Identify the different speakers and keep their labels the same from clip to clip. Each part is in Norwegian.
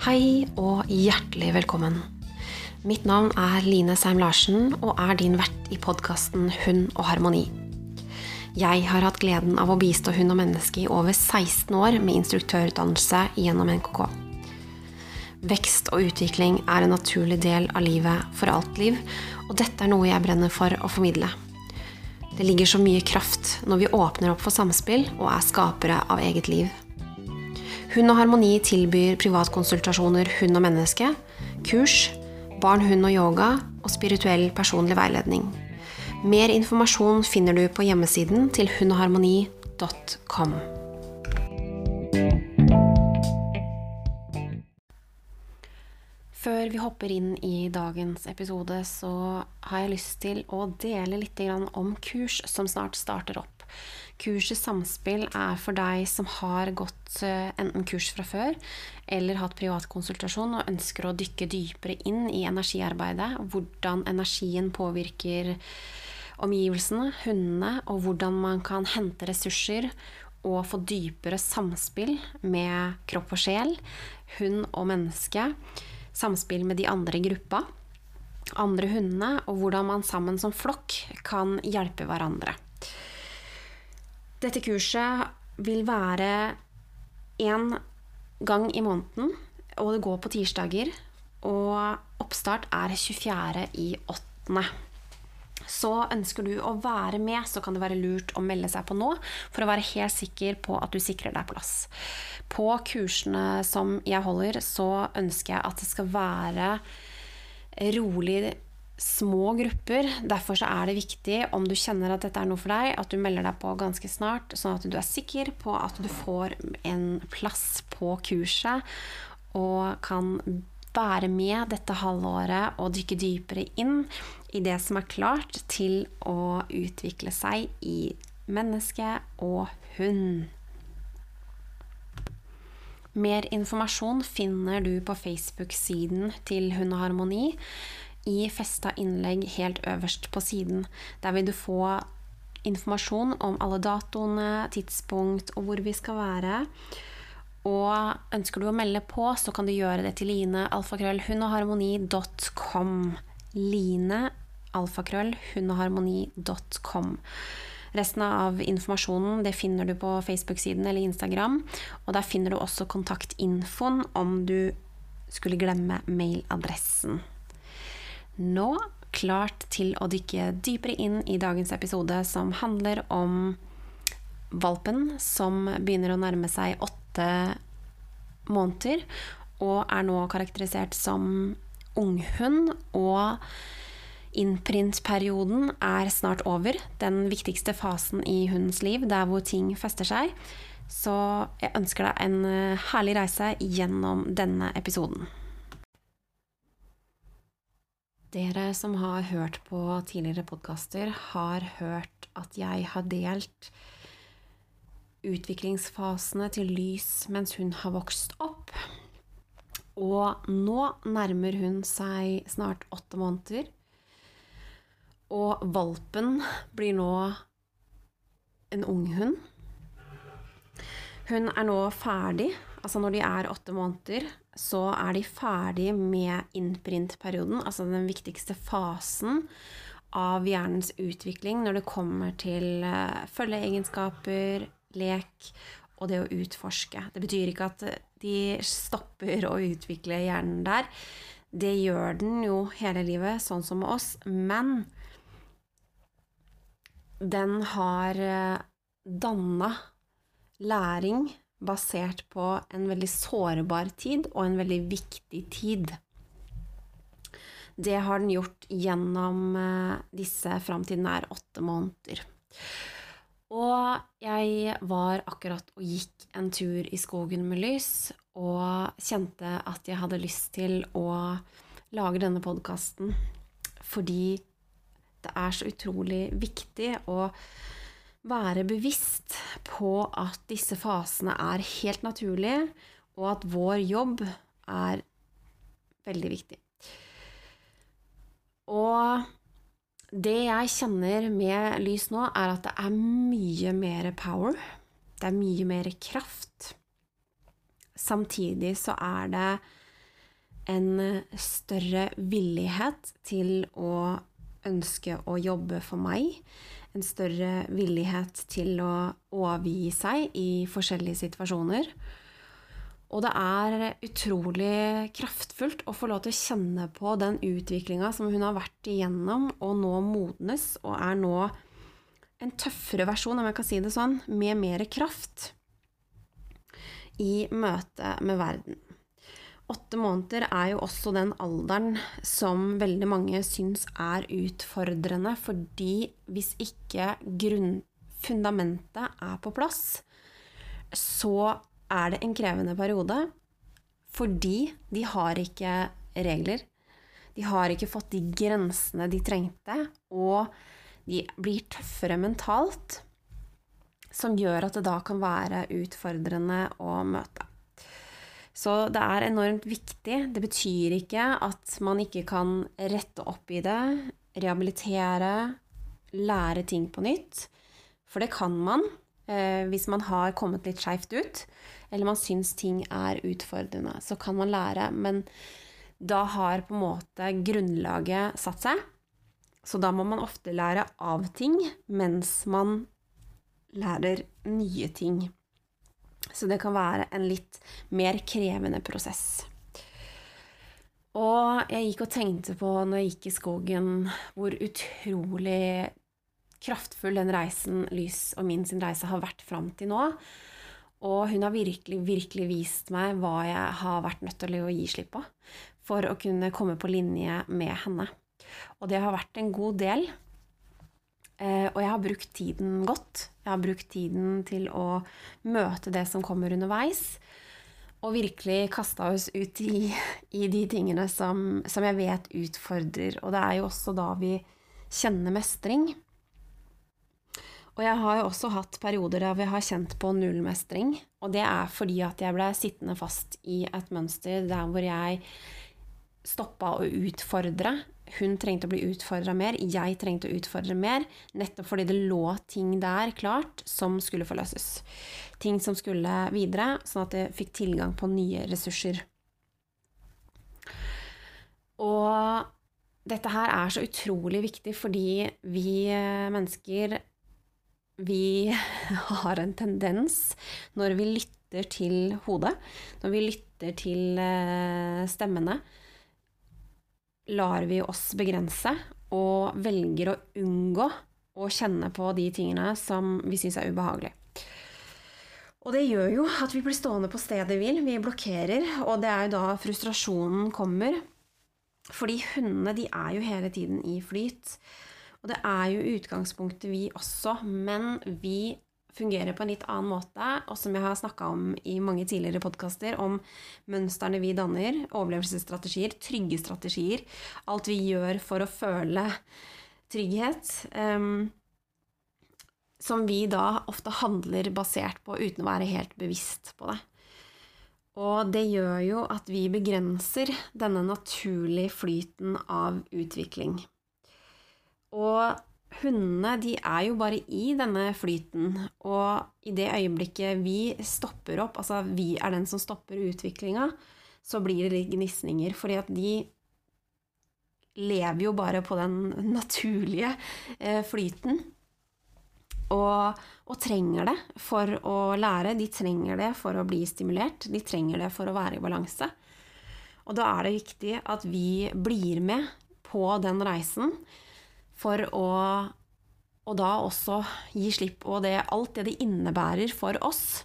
Speaker 1: Hei og hjertelig velkommen. Mitt navn er Line Seim Larsen og er din vert i podkasten Hund og harmoni. Jeg har hatt gleden av å bistå hund og menneske i over 16 år med instruktørutdannelse gjennom NKK. Vekst og utvikling er en naturlig del av livet for alt liv, og dette er noe jeg brenner for å formidle. Det ligger så mye kraft når vi åpner opp for samspill og er skapere av eget liv. Hund og Harmoni tilbyr privatkonsultasjoner hund og menneske, kurs, barn, hund og yoga og spirituell personlig veiledning. Mer informasjon finner du på hjemmesiden til hundogharmoni.com. Før vi hopper inn i dagens episode, så har jeg lyst til å dele litt om kurs som snart starter opp. Kurset Samspill er for deg som har gått eh, enten kurs fra før eller hatt privatkonsultasjon og ønsker å dykke dypere inn i energiarbeidet, hvordan energien påvirker omgivelsene, hundene, og hvordan man kan hente ressurser og få dypere samspill med kropp og sjel, hund og menneske, samspill med de andre i gruppa, andre hundene, og hvordan man sammen som flokk kan hjelpe hverandre. Dette kurset vil være én gang i måneden, og det går på tirsdager. Og oppstart er 24. i 8. Så ønsker du å være med, så kan det være lurt å melde seg på nå for å være helt sikker på at du sikrer deg plass. På kursene som jeg holder, så ønsker jeg at det skal være rolig små grupper. Derfor så er det viktig, om du kjenner at dette er noe for deg, at du melder deg på ganske snart, sånn at du er sikker på at du får en plass på kurset og kan være med dette halvåret og dykke dypere inn i det som er klart til å utvikle seg i menneske og hund. Mer informasjon finner du på Facebook-siden til Hund og Harmoni i festa innlegg helt øverst på siden. Der vil du få informasjon om alle datoene, tidspunkt og hvor vi skal være. Og ønsker du å melde på, så kan du gjøre det til Line alfakrøll. Line. Resten av informasjonen det finner du på Facebook-siden eller Instagram. Og der finner du også kontaktinfoen om du skulle glemme mailadressen nå klart til å dykke dypere inn i dagens episode, som handler om valpen som begynner å nærme seg åtte måneder, og er nå karakterisert som unghund. Og innprintperioden er snart over, den viktigste fasen i hundens liv, der hvor ting fester seg. Så jeg ønsker deg en herlig reise gjennom denne episoden. Dere som har hørt på tidligere podkaster, har hørt at jeg har delt utviklingsfasene til Lys mens hun har vokst opp. Og nå nærmer hun seg snart åtte måneder. Og valpen blir nå en ung hund. Hun er nå ferdig. Altså når de er åtte måneder, så er de ferdig med innprintperioden, altså den viktigste fasen av hjernens utvikling når det kommer til uh, følgeegenskaper, lek og det å utforske. Det betyr ikke at de stopper å utvikle hjernen der. Det gjør den jo hele livet, sånn som oss, men den har uh, danna læring basert på en veldig sårbar tid og en veldig viktig tid. Det har den gjort gjennom eh, disse fram til er åtte måneder. Og jeg var akkurat og gikk en tur i skogen med lys og kjente at jeg hadde lyst til å lage denne podkasten fordi det er så utrolig viktig. og være bevisst på at disse fasene er helt naturlige, og at vår jobb er veldig viktig. Og det jeg kjenner med lys nå, er at det er mye mer power. Det er mye mer kraft. Samtidig så er det en større villighet til å ønske å jobbe for meg. En større villighet til å overgi seg i forskjellige situasjoner. Og det er utrolig kraftfullt å få lov til å kjenne på den utviklinga som hun har vært igjennom, og nå modnes, og er nå en tøffere versjon, om jeg kan si det sånn, med mer kraft i møte med verden. Åtte måneder er jo også den alderen som veldig mange syns er utfordrende, fordi hvis ikke grunnfundamentet er på plass, så er det en krevende periode. Fordi de har ikke regler. De har ikke fått de grensene de trengte, og de blir tøffere mentalt, som gjør at det da kan være utfordrende å møte. Så det er enormt viktig. Det betyr ikke at man ikke kan rette opp i det, rehabilitere, lære ting på nytt. For det kan man eh, hvis man har kommet litt skeivt ut, eller man syns ting er utfordrende. Så kan man lære, men da har på en måte grunnlaget satt seg. Så da må man ofte lære av ting mens man lærer nye ting. Så det kan være en litt mer krevende prosess. Og jeg gikk og tenkte på når jeg gikk i skogen, hvor utrolig kraftfull den reisen Lys og min sin reise har vært fram til nå. Og hun har virkelig, virkelig vist meg hva jeg har vært nødt til å gi slipp på for å kunne komme på linje med henne. Og det har vært en god del. Eh, og jeg har brukt tiden godt. Jeg har brukt tiden til å møte det som kommer underveis. Og virkelig kasta oss ut i, i de tingene som, som, jeg vet utfordrer. Og det er jo også da vi kjenner mestring. Og jeg har jo også hatt perioder der vi har kjent på nullmestring. Og det er fordi at jeg ble sittende fast i et mønster der hvor jeg stoppa å utfordre hun trengte å bli utfordra mer, jeg trengte å utfordre mer, nettopp fordi det lå ting der klart som skulle forløses. Ting som skulle videre, sånn at jeg fikk tilgang på nye ressurser. Og dette her er så utrolig viktig fordi vi mennesker vi har en tendens, når vi lytter til hodet, når vi lytter til eh, stemmene, lar vi oss begrense og velger å unngå å kjenne på de tingene som vi syns er ubehagelige. Og det gjør jo at vi blir stående på stedet hvil, vi blokkerer, og det er jo da frustrasjonen kommer. Fordi hundene de er jo hele tiden i flyt. Og det er jo utgangspunktet vi også, men vi fungerer på en litt annen måte, og som jeg har snakka om i mange tidligere podkaster, om mønstrene vi danner, overlevelsesstrategier, trygge strategier, alt vi gjør for å føle trygghet, um, som vi da ofte handler basert på uten å være helt bevisst på det. Og det gjør jo at vi begrenser denne naturlige flyten av utvikling. Og hundene de er jo bare i denne flyten, og i det øyeblikket vi stopper opp, altså vi er den som stopper utviklinga, så blir det litt gnisninger, fordi at de lever jo bare på den naturlige eh, flyten. Og, og, trenger det for å lære. De trenger det for å bli stimulert. De trenger det for å være i balanse. Og da er det viktig at vi blir med på den reisen for å og da også gi slipp på det, alt det det innebærer for oss,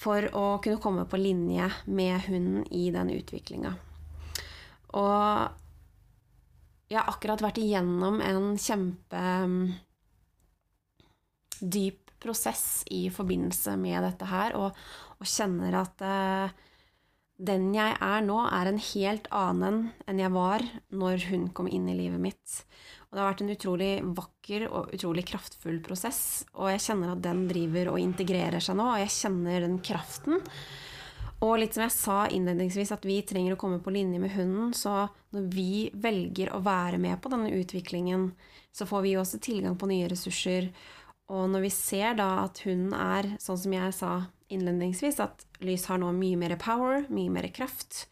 Speaker 1: for å kunne komme på linje med hunden i den utviklinga. Og jeg har akkurat vært igjennom en kjempe mm, dyp prosess i forbindelse med dette her, og, og kjenner at eh, den jeg er nå, er en helt annen enn jeg var når hun kom inn i livet mitt. Og det har vært en utrolig vakker og utrolig kraftfull prosess, og jeg kjenner at den driver og integrerer seg nå, og jeg kjenner den kraften. Og litt som jeg sa innledningsvis, at vi trenger å komme på linje med hunden, så når vi velger å være med på denne utviklingen, så får vi også tilgang på nye ressurser. Og når vi ser da at hun er, sånn som jeg sa innledningsvis, at Lys har nå mye mer power, mye mer kraft.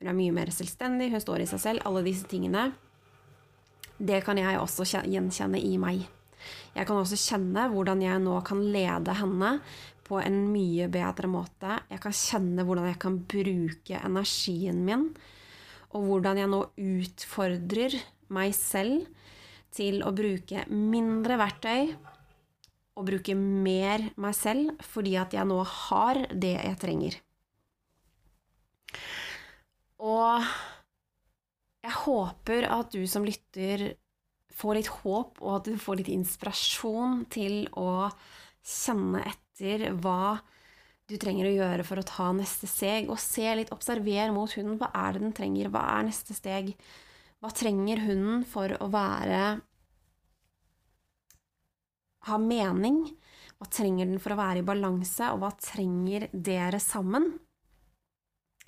Speaker 1: hun er mye mer selvstendig, hun står i seg selv. Alle disse tingene. Det kan jeg også gjenkjenne i meg. Jeg kan også kjenne hvordan jeg nå kan lede henne på en mye bedre måte. Jeg kan kjenne hvordan jeg kan bruke energien min, og hvordan jeg nå utfordrer meg selv til å bruke mindre verktøy og bruke mer meg selv fordi at jeg nå har det jeg trenger. Og jeg håper at du som lytter får litt håp, og at du får litt inspirasjon til å kjenne etter hva du trenger å gjøre for å ta neste steg, og se litt, observer mot hunden. Hva er det den trenger? Hva er neste steg? Hva trenger hunden for å være ha mening? Hva trenger den for å være i balanse, og hva trenger dere sammen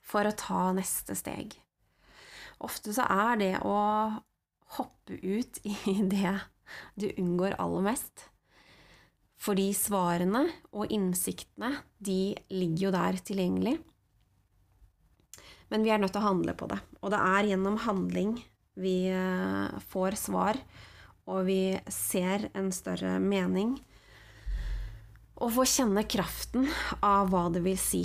Speaker 1: for å ta neste steg? Ofte så er det å hoppe ut i det du unngår aller mest. Fordi svarene og innsiktene, de ligger jo der tilgjengelig. Men vi er nødt til å handle på det. Og det er gjennom handling vi eh, får svar og vi ser en større mening. Og får kjenne kraften av hva det vil si.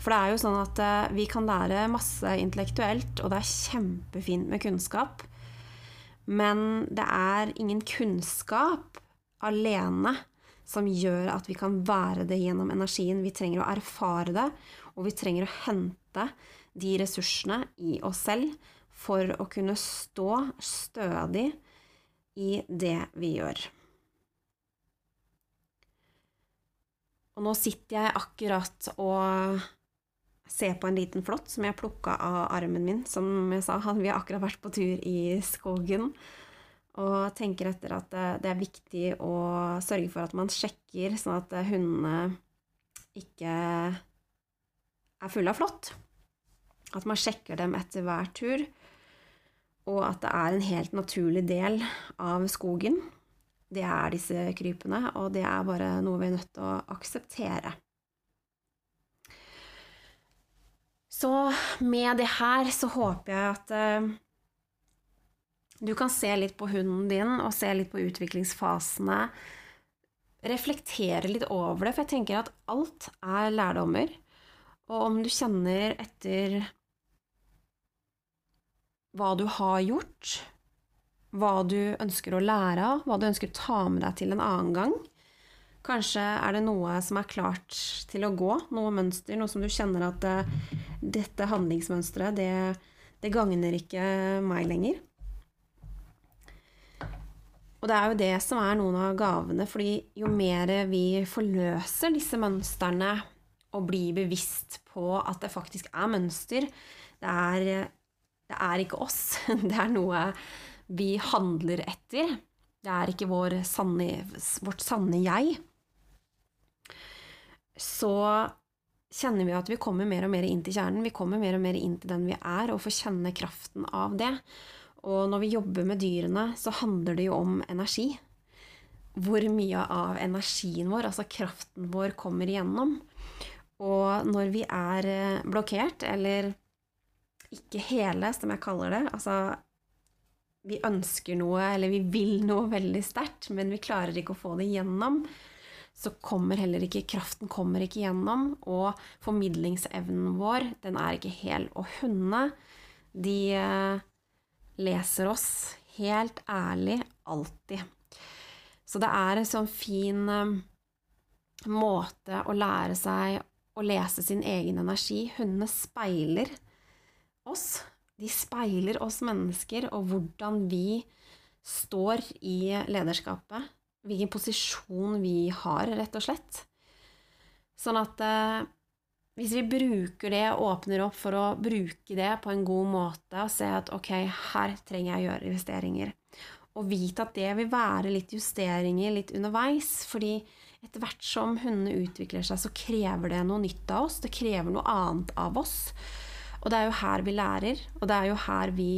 Speaker 1: For det er jo sånn at eh, vi kan lære masse intellektuelt, og det er kjempefint med kunnskap. Men det er ingen kunnskap alene som gjør at vi kan være det gjennom energien. Vi trenger å erfare det, og vi trenger å hente de ressursene i oss selv for å kunne stå stødig i det vi gjør. Og nå sitter jeg akkurat og ser på en liten flått som jeg plukka av armen min. Som jeg sa, vi har akkurat vært på tur i skogen. Og tenker etter at det er viktig å sørge for at man sjekker, sånn at hundene ikke er fulle av flått. At man sjekker dem etter hver tur og at det er en helt naturlig del av skogen. Det er disse krypene, og det er bare noe vi er nødt til å akseptere. Så med det her så håper jeg at uh, du kan se litt på hunden din og se litt på utviklingsfasene. Reflektere litt over det, for jeg tenker at alt er lærdommer. Og om du kjenner etter hva du har gjort, hva du ønsker å lære av, hva du ønsker å ta med deg til en annen gang. Kanskje er det noe som er klart til å gå, noe mønster, noe som du kjenner at det, dette handlingsmønsteret, det, det gagner ikke meg lenger. Og det er jo det som er noen av gavene, fordi jo mer vi forløser disse mønstrene og blir bevisst på at det faktisk er mønster, det er det er ikke oss. Det er noe vi handler etter. Det er ikke vår sanne, vårt sanne jeg. Så kjenner vi at vi kommer mer og mer inn til kjernen. Vi kommer mer og mer inn til den vi er, og får kjenne kraften av det. Og når vi jobber med dyrene, så handler det jo om energi. Hvor mye av energien vår, altså kraften vår, kommer igjennom. Og når vi er eh, blokkert, eller ikke hele, som jeg kaller det. Altså, vi ønsker noe, eller vi vil noe veldig sterkt, men vi klarer ikke å få det gjennom. Så kommer heller ikke kraften kommer ikke gjennom, og formidlingsevnen vår, den er ikke hel. Og hundene, de eh, leser oss helt ærlig alltid. Så det er en sånn fin eh, måte å lære seg å lese sin egen energi. Hundene speiler oss. De speiler oss mennesker og hvordan vi står i lederskapet. Hvilken posisjon vi har, rett og slett. Sånn at eh, hvis vi bruker det, åpner opp for å bruke det på en god måte og se at ok, her trenger jeg å gjøre investeringer, og vite at det vil være litt justeringer litt underveis, fordi etter hvert som hundene utvikler seg, så krever det noe nytt av oss, det krever noe annet av oss. Og det er jo her vi lærer, og det er jo her vi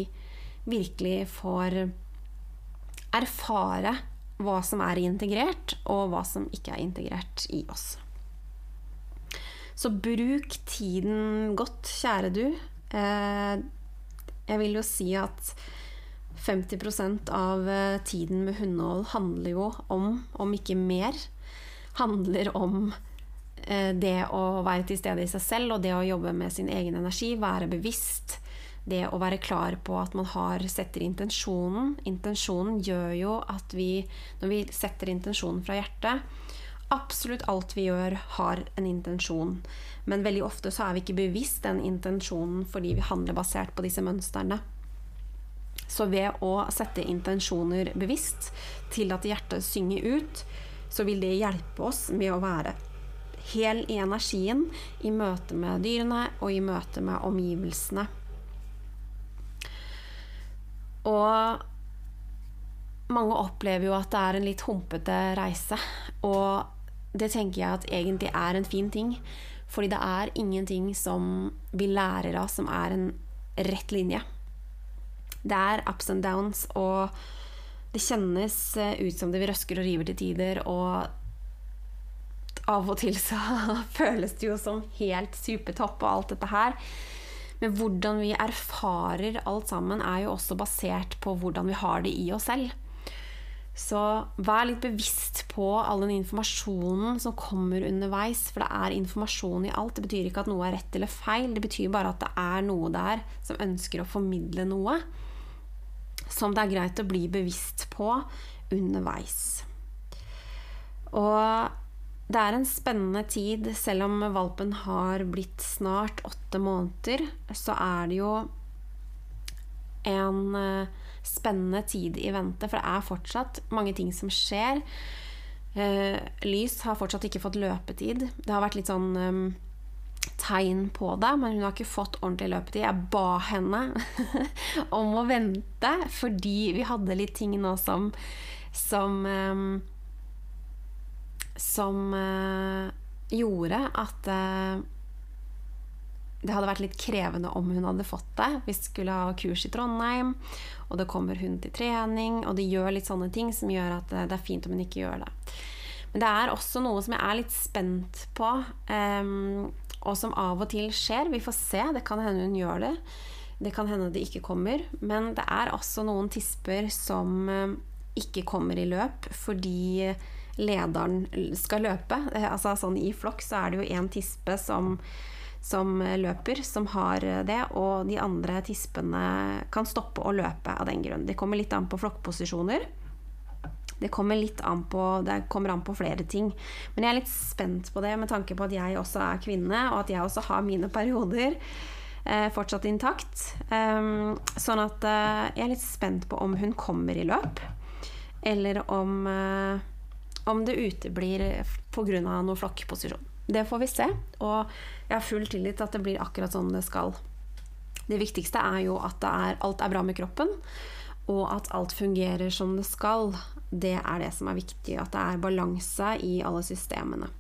Speaker 1: virkelig får erfare hva som er integrert, og hva som ikke er integrert i oss. Så bruk tiden godt, kjære du. Eh, jeg vil jo si at 50 av eh, tiden med hundehold handler jo om, om ikke mer, handler om det å være til stede i seg selv og det å jobbe med sin egen energi, være bevisst. Det å være klar på at man har, setter intensjonen. Intensjonen gjør jo at vi, når vi setter intensjonen fra hjertet Absolutt alt vi gjør, har en intensjon. Men veldig ofte så er vi ikke bevisst den intensjonen fordi vi handler basert på disse mønstrene. Så ved å sette intensjoner bevisst, tillate hjertet synge ut, så vil det hjelpe oss med å være hel i energien i møte med dyrene og i møte med omgivelsene. Og mange opplever jo at det er en litt humpete reise. Og det tenker jeg at egentlig er en fin ting. Fordi det er ingenting som vi lærer av som er en rett linje. Det er ups and downs, og det kjennes eh, ut som det vi røsker og river til tider, og av og til så føles det jo som helt supertopp og alt dette her. Men hvordan vi erfarer alt sammen, er jo også basert på hvordan vi har det i oss selv. Så vær litt bevisst på all den informasjonen som kommer underveis. For det er informasjon i alt. Det betyr ikke at noe er rett eller feil. Det betyr bare at det er noe der som ønsker å formidle noe som det er greit å bli bevisst på underveis. Og det er en spennende tid. Selv om valpen har blitt snart åtte måneder, så er det jo en eh, spennende tid i vente, for det er fortsatt mange ting som skjer. Eh, Lys har fortsatt ikke fått løpetid. Det har vært litt sånn eh, tegn på det, men hun har ikke fått ordentlig løpetid. Jeg ba henne om å vente, fordi vi hadde litt ting nå som som som uh, gjorde at uh, det hadde vært litt krevende om hun hadde fått det. Vi skulle ha kurs i Trondheim, og det kommer hun til trening, og de gjør litt sånne ting som gjør at det er fint om hun ikke gjør det. Men det er også noe som jeg er litt spent på. Um, og som av og til skjer. Vi får se. Det kan hende hun gjør det. Det kan hende det ikke kommer. Men det er også noen tisper som eh, ikke kommer i løp fordi lederen skal løpe. Eh, altså sånn I flokk så er det jo én tispe som, som løper, som har det, og de andre tispene kan stoppe å løpe av den grunn. Det kommer litt an på flokkposisjoner. Det kommer litt an på, det kommer an på flere ting. Men jeg er litt spent på det med tanke på at jeg også er kvinne, og at jeg også har mine perioder eh, fortsatt intakt. Um, sånn at eh, jeg er litt spent på om hun kommer i løp, eller om, eh, om det uteblir pga. noe flokkposisjon. Det får vi se, og jeg har full tillit til at det blir akkurat sånn det skal. Det viktigste er jo at er, alt er bra med kroppen, og at alt fungerer som det skal. Det er det som er viktig, at det er balanse i alle systemene.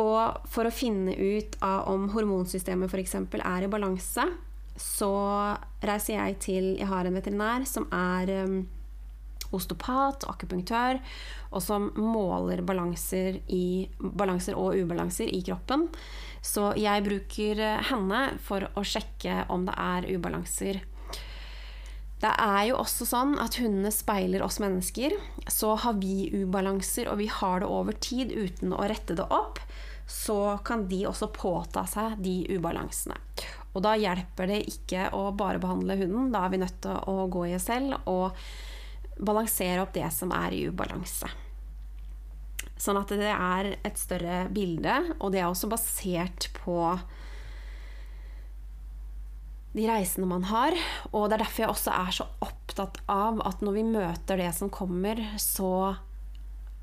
Speaker 1: Og for å finne ut av om hormonsystemet f.eks. er i balanse, så reiser jeg til Jeg har en veterinær som er um, osteopat og akupunktør, og som måler balanser, i, balanser og ubalanser i kroppen. Så jeg bruker henne for å sjekke om det er ubalanser det er jo også sånn at hundene speiler oss mennesker. Så har vi ubalanser, og vi har det over tid uten å rette det opp, så kan de også påta seg de ubalansene. Og da hjelper det ikke å bare behandle hunden. Da er vi nødt til å gå i oss selv og balansere opp det som er i ubalanse. Sånn at det er et større bilde, og det er også basert på de reisene man har. Og det er derfor jeg også er så opptatt av at når vi møter det som kommer, så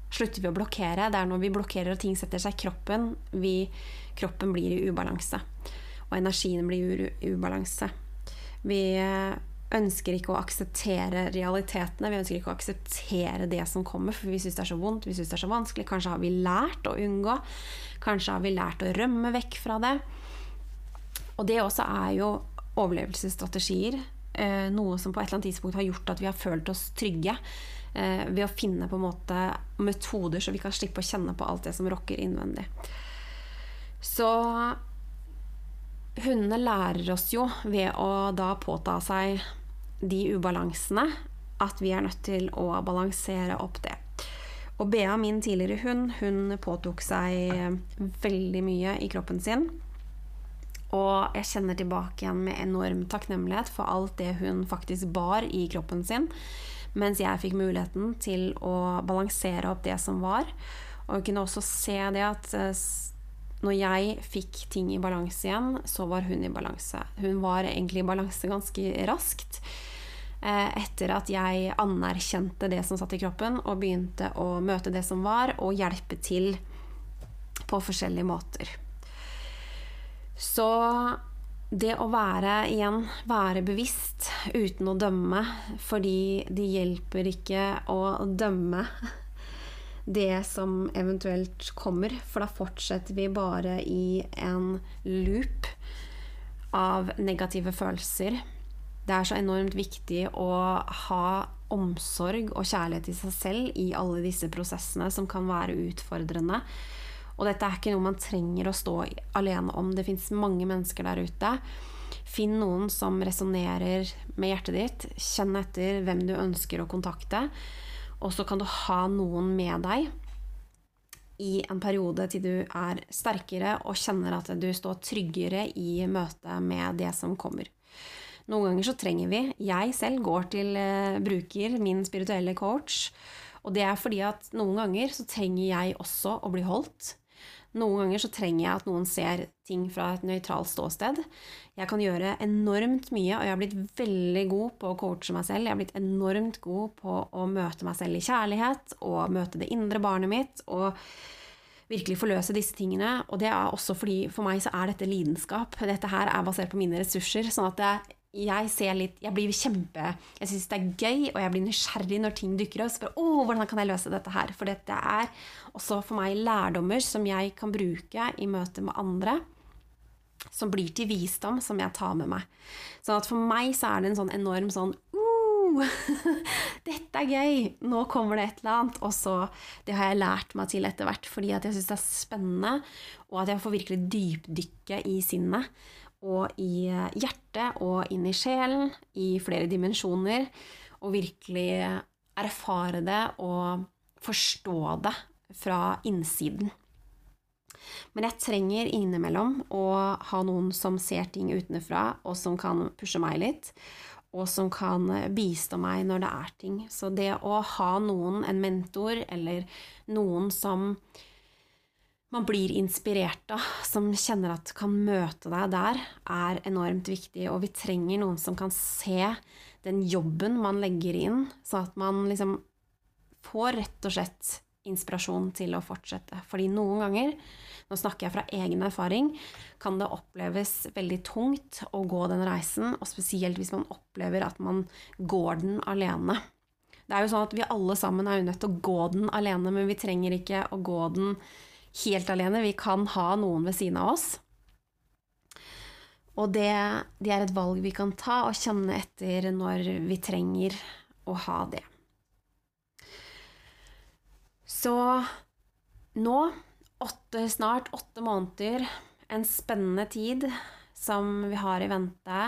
Speaker 1: slutter vi å blokkere. Det er når vi blokkerer og ting setter seg i kroppen, vi, kroppen blir i ubalanse. Og energien blir i ubalanse. Vi ønsker ikke å akseptere realitetene. Vi ønsker ikke å akseptere det som kommer, for vi syns det er så vondt, vi syns det er så vanskelig. Kanskje har vi lært å unngå. Kanskje har vi lært å rømme vekk fra det. Og det også er jo overlevelsesstrategier. Eh, noe som på et eller annet tidspunkt har gjort at vi har følt oss trygge. Eh, ved å finne på en måte metoder så vi kan slippe å kjenne på alt det som rokker innvendig. Så hundene lærer oss jo ved å da påta seg de ubalansene at vi er nødt til å balansere opp det. Og Bea, min tidligere hund, hun påtok seg veldig mye i kroppen sin. Og jeg kjenner tilbake igjen med enorm takknemlighet for alt det hun faktisk bar i kroppen sin, mens jeg fikk muligheten til å balansere opp det som var. Og jeg kunne også se det at eh, når jeg fikk ting i balanse igjen, så var hun i balanse. Hun var egentlig i balanse ganske raskt. Eh, etter at jeg anerkjente det som satt i kroppen, og begynte å møte det som var, og hjelpe til på forskjellige måter. Så det å være igjen være bevisst uten å dømme, fordi det hjelper ikke å dømme det som eventuelt kommer, for da fortsetter vi bare i en loop av negative følelser. Det er så enormt viktig å ha omsorg og kjærlighet til seg selv i alle disse prosessene som kan være utfordrende. Og dette er ikke noe man trenger å stå alene om. Det fins mange mennesker der ute. Finn noen som resonnerer med hjertet ditt. Kjenn etter hvem du ønsker å kontakte. Og så kan du ha noen med deg i en periode til du er sterkere og kjenner at du står tryggere i møte med det som kommer. Noen ganger så trenger vi Jeg selv går til uh, bruker min spirituelle coach. Og det er fordi at noen ganger så trenger jeg også å bli holdt. Noen ganger så trenger jeg at noen ser ting fra et nøytralt ståsted. Jeg kan gjøre enormt mye, og jeg har blitt veldig god på å coache meg selv. Jeg har blitt enormt god på å møte meg selv i kjærlighet og møte det indre barnet mitt. og virkelig forløse disse tingene. Og det er også fordi for meg så er dette lidenskap. Dette her er basert på mine ressurser. sånn at det, jeg ser litt Jeg blir kjempe Jeg syns det er gøy, og jeg blir nysgjerrig når ting dukker opp. Spør, å, hvordan kan jeg løse dette her? For dette er også for meg lærdommer som jeg kan bruke i møte med andre. Som blir til visdom som jeg tar med meg. Sånn at for meg så er det en sånn enorm sånn uh, Dette er gøy! Nå kommer det et eller annet. Og så Det har jeg lært meg til etter hvert fordi at jeg syns det er spennende, og at jeg får virkelig dypdykke i sinnet og i eh, hjertet og inn i sjelen, i flere dimensjoner, og virkelig erfare det og forstå det fra innsiden. Men jeg trenger innimellom å ha noen som ser ting utenfra, og som kan pushe meg litt, og som kan bistå meg når det er ting. Så det å ha noen, en mentor, eller noen som man blir inspirert av, som kjenner at kan møte deg der, er enormt viktig. Og vi trenger noen som kan se den jobben man legger inn, så at man liksom får rett og slett inspirasjon til å fortsette. Fordi noen ganger, nå snakker jeg fra egen erfaring, kan det oppleves veldig tungt å gå den reisen, og spesielt hvis man opplever at man går den alene. Det er jo sånn at Vi alle sammen er jo nødt til å gå den alene, men vi trenger ikke å gå den helt alene. Vi kan ha noen ved siden av oss. Og det, det, er et valg vi kan ta og kjenne etter når vi trenger å ha det. Så nå, åtte, snart åtte måneder, en spennende tid som vi har i vente.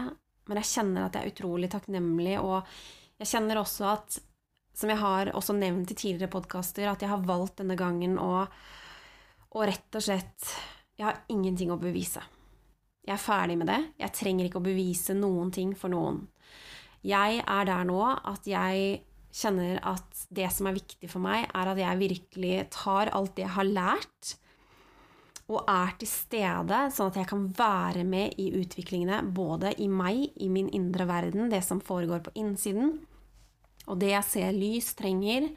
Speaker 1: Men jeg kjenner at jeg er utrolig takknemlig, og jeg kjenner også at, som jeg har også nevnt i tidligere podkaster, at jeg har valgt denne gangen å og rett og slett Jeg har ingenting å bevise. Jeg er ferdig med det. Jeg trenger ikke å bevise noen ting for noen. Jeg er der nå at jeg kjenner at det som er viktig for meg, er at jeg virkelig tar alt det jeg har lært, og er til stede, sånn at jeg kan være med i utviklingene både i meg, i min indre verden, det som foregår på innsiden, og det jeg ser lys trenger,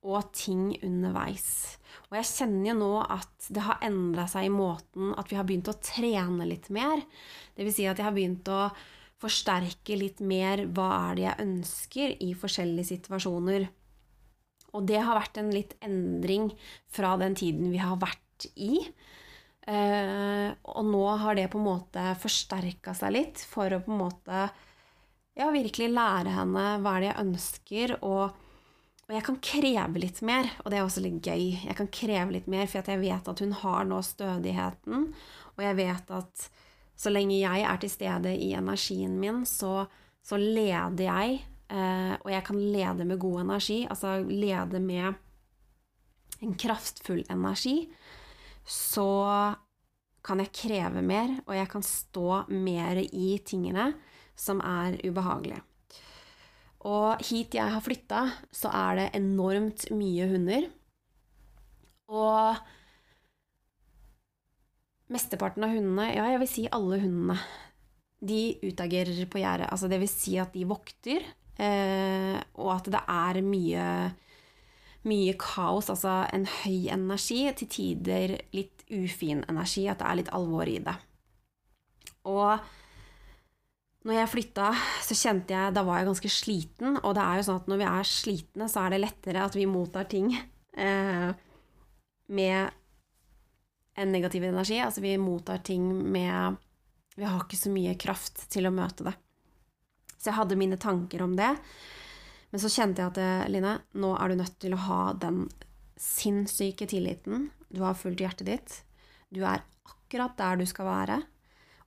Speaker 1: og ting underveis. Og jeg kjenner jo nå at det har endra seg i måten at vi har begynt å trene litt mer. Vil si at jeg har begynt å forsterke litt mer hva er det jeg ønsker i forskjellige situasjoner. Og det har vært en litt endring fra den tiden vi har vært i. Uh, og nå har det på en måte forsterka seg litt for å på en måte ja, virkelig lære henne hva er det jeg ønsker. og og jeg kan kreve litt mer, og det er også litt gøy. Jeg kan kreve litt mer, For jeg vet at hun har nå stødigheten, og jeg vet at Så lenge jeg er til stede i energien min, så, så leder jeg. Eh, og jeg kan lede med god energi, altså lede med en kraftfull energi. Så kan jeg kreve mer, og jeg kan stå mer i tingene som er ubehagelige. Og hit jeg har flytta, så er det enormt mye hunder. Og mesteparten av hundene, ja, jeg vil si alle hundene, de utagerer på gjerdet. Altså det vil si at de vokter, eh, og at det er mye, mye kaos, altså en høy energi, til tider litt ufin energi, at det er litt alvor i det. Og når jeg flytta, så kjente jeg Da var jeg ganske sliten. Og det er jo sånn at når vi er slitne, så er det lettere at vi mottar ting eh, med en negativ energi. Altså vi mottar ting med Vi har ikke så mye kraft til å møte det. Så jeg hadde mine tanker om det. Men så kjente jeg at eh, Line, nå er du nødt til å ha den sinnssyke tilliten. Du har fulgt hjertet ditt. Du er akkurat der du skal være.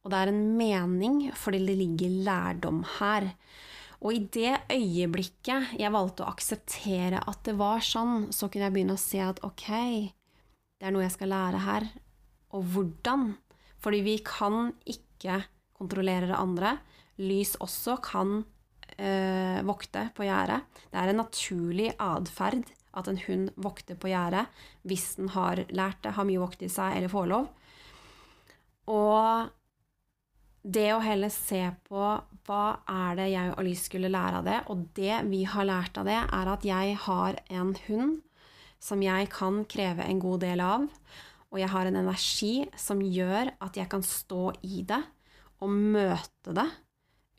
Speaker 1: Og det er en mening fordi det ligger lærdom her. Og i det øyeblikket jeg valgte å akseptere at det var sånn, så kunne jeg begynne å se at ok, det er noe jeg skal lære her. Og hvordan? Fordi vi kan ikke kontrollere det andre. Lys også kan øh, vokte på gjerdet. Det er en naturlig atferd at en hund vokter på gjerdet hvis den har lært det, har mye vokt i seg eller får lov. Og det å heller se på hva er det jeg og Lys skulle lære av det, og det vi har lært av det, er at jeg har en hund som jeg kan kreve en god del av, og jeg har en energi som gjør at jeg kan stå i det og møte det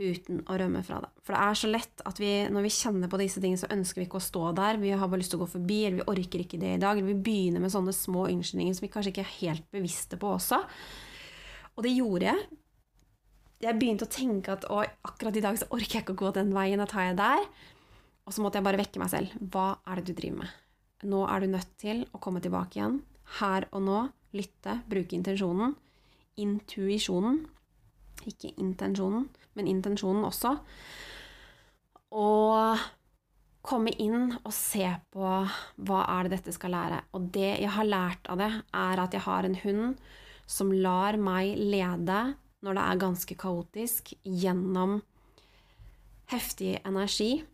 Speaker 1: uten å rømme fra det. For det er så lett at vi, når vi kjenner på disse tingene, så ønsker vi ikke å stå der. Vi har bare lyst til å gå forbi, eller vi orker ikke det i dag. Eller vi begynner med sånne små unnskyldninger som vi kanskje ikke er helt bevisste på også. Og det gjorde jeg jeg begynte å tenke at akkurat i dag så orker jeg ikke å gå den veien, da tar jeg der. Og så måtte jeg bare vekke meg selv. Hva er det du driver med? Nå er du nødt til å komme tilbake igjen. Her og nå. Lytte, bruke intensjonen. Intuisjonen. Ikke intensjonen, men intensjonen også. Og komme inn og se på hva er det dette skal lære. Og det jeg har lært av det, er at jeg har en hund som lar meg lede når det er ganske kaotisk, gjennom heftig energi.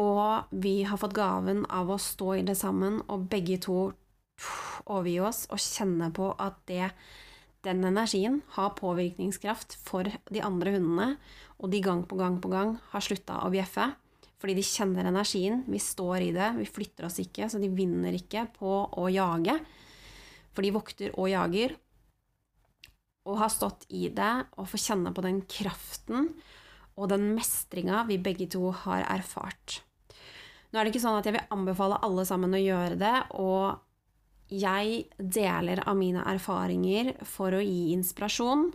Speaker 1: Og vi har fått gaven av å stå i det sammen og begge to overgi oss og kjenne på at det, den energien har påvirkningskraft for de andre hundene, og de gang på gang på gang har slutta å bjeffe. Fordi de kjenner energien, vi står i det, vi flytter oss ikke, så de vinner ikke på å jage. For de vokter og jager, og har stått i det og få kjenne på den kraften og den mestringa vi begge to har erfart. Nå er det ikke sånn at jeg vil anbefale alle sammen å gjøre det, og jeg deler av mine erfaringer for å gi inspirasjon,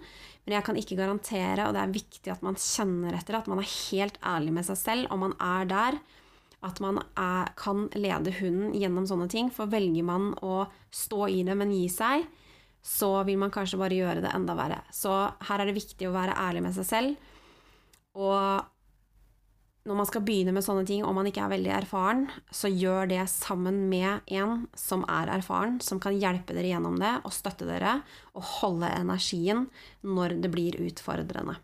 Speaker 1: men jeg kan ikke garantere, og det er viktig at man kjenner etter, at man er helt ærlig med seg selv, og man er der, at man er, kan lede hunden gjennom sånne ting. For velger man å stå i det, men gi seg, så vil man kanskje bare gjøre det enda verre. Så her er det viktig å være ærlig med seg selv. Og når man skal begynne med sånne ting, om man ikke er veldig erfaren, så gjør det sammen med en som er erfaren, som kan hjelpe dere gjennom det og støtte dere og holde energien når det blir utfordrende.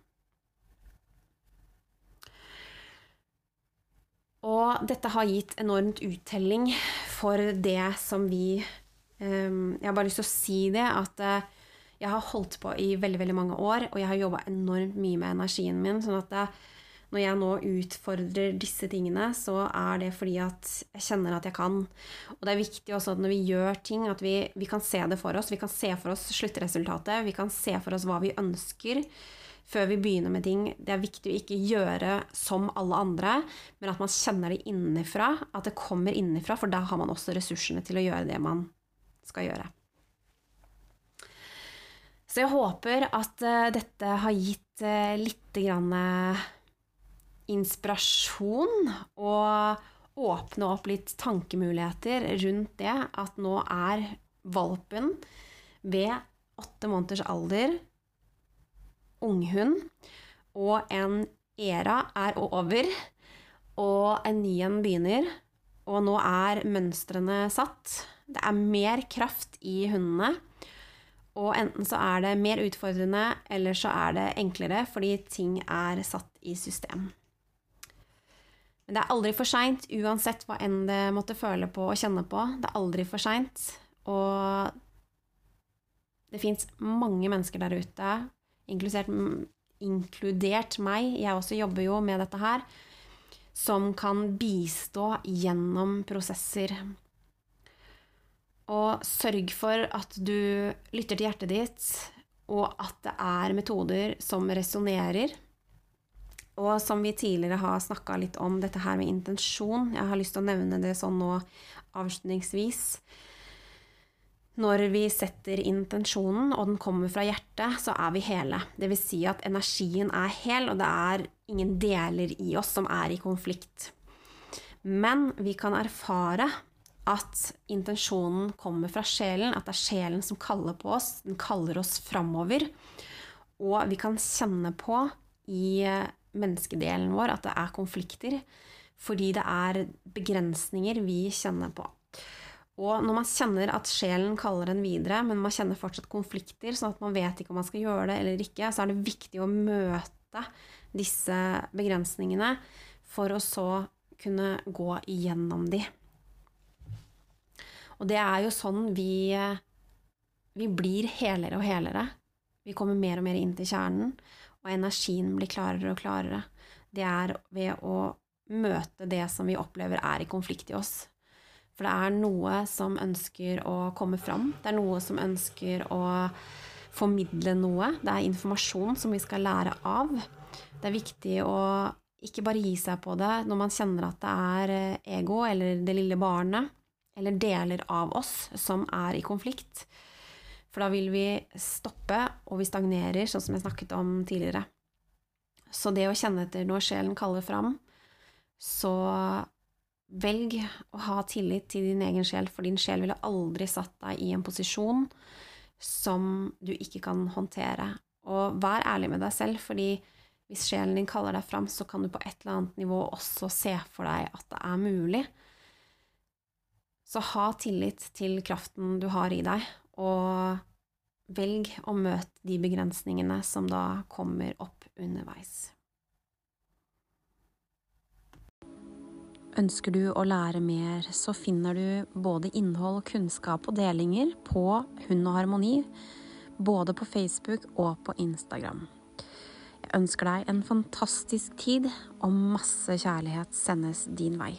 Speaker 1: Og dette har gitt enormt uttelling for det som vi jeg har bare lyst til å si det, at uh, jeg har holdt på i veldig veldig mange år, og jeg har jobba enormt mye med energien min. sånn at uh, når jeg nå utfordrer disse tingene, så er det fordi at jeg kjenner at jeg kan. Og det er viktig også at når vi gjør ting, at vi, vi kan se det for oss. Vi kan se for oss sluttresultatet. Vi kan se for oss hva vi ønsker før vi begynner med ting. Det er viktig å ikke gjøre som alle andre, men at man kjenner det innenfra. At det kommer innenfra, for da har man også ressursene til å gjøre det man skal gjøre. Så jeg håper at uh, dette har gitt uh, litt grann uh, inspirasjon og åpne opp litt tankemuligheter rundt det at nå er valpen ved åtte måneders alder unghund, og en æra er over, og en ny en begynner. Og nå er mønstrene satt. Det er mer kraft i hundene. Og enten så er det mer utfordrende, eller så er det enklere, fordi ting er satt i system. Men det er aldri for seint, uansett hva enn det måtte føle på og kjenne på. Det er aldri for seint. Og det fins mange mennesker der ute, inkludert meg, jeg også jobber jo med dette her, som kan bistå gjennom prosesser. Og sørg for at du lytter til hjertet ditt, og at det er metoder som resonnerer. Og som vi tidligere har snakka litt om, dette her med intensjon. Jeg har lyst til å nevne det sånn nå avslutningsvis. Når vi setter intensjonen, og den kommer fra hjertet, så er vi hele. Det vil si at energien er hel, og det er ingen deler i oss som er i konflikt. Men vi kan erfare at intensjonen kommer fra sjelen, at det er sjelen som kaller på oss. Den kaller oss framover. Og vi kan kjenne på i menneskedelen vår at det er konflikter, fordi det er begrensninger vi kjenner på. Og når man kjenner at sjelen kaller en videre, men man kjenner fortsatt konflikter, sånn at man vet ikke om man skal gjøre det eller ikke, så er det viktig å møte disse begrensningene for å så kunne gå igjennom de. Og det er jo sånn vi, vi blir helere og helere. Vi kommer mer og mer inn til kjernen, og energien blir klarere og klarere. Det er ved å møte det som vi opplever er i konflikt i oss. For det er noe som ønsker å komme fram. Det er noe som ønsker å formidle noe. Det er informasjon som vi skal lære av. Det er viktig å ikke bare gi seg på det når man kjenner at det er eh, ego eller det lille barnet eller deler av oss som er i konflikt. For da vil vi stoppe, og vi stagnerer, sånn som jeg snakket om tidligere. Så det å kjenne etter når sjelen kaller fram, så Velg å ha tillit til din egen sjel, for din sjel ville aldri satt deg i en posisjon som du ikke kan håndtere. Og vær ærlig med deg selv, fordi hvis sjelen din kaller deg fram, så kan du på et eller annet nivå også se for deg at det er mulig. Så ha tillit til kraften du har i deg, og velg å møte de begrensningene som da kommer opp underveis. Ønsker du å lære mer, så finner du både innhold, kunnskap og delinger på Hund og harmoni, både på Facebook og på Instagram. Jeg ønsker deg en fantastisk tid, og masse kjærlighet sendes din vei.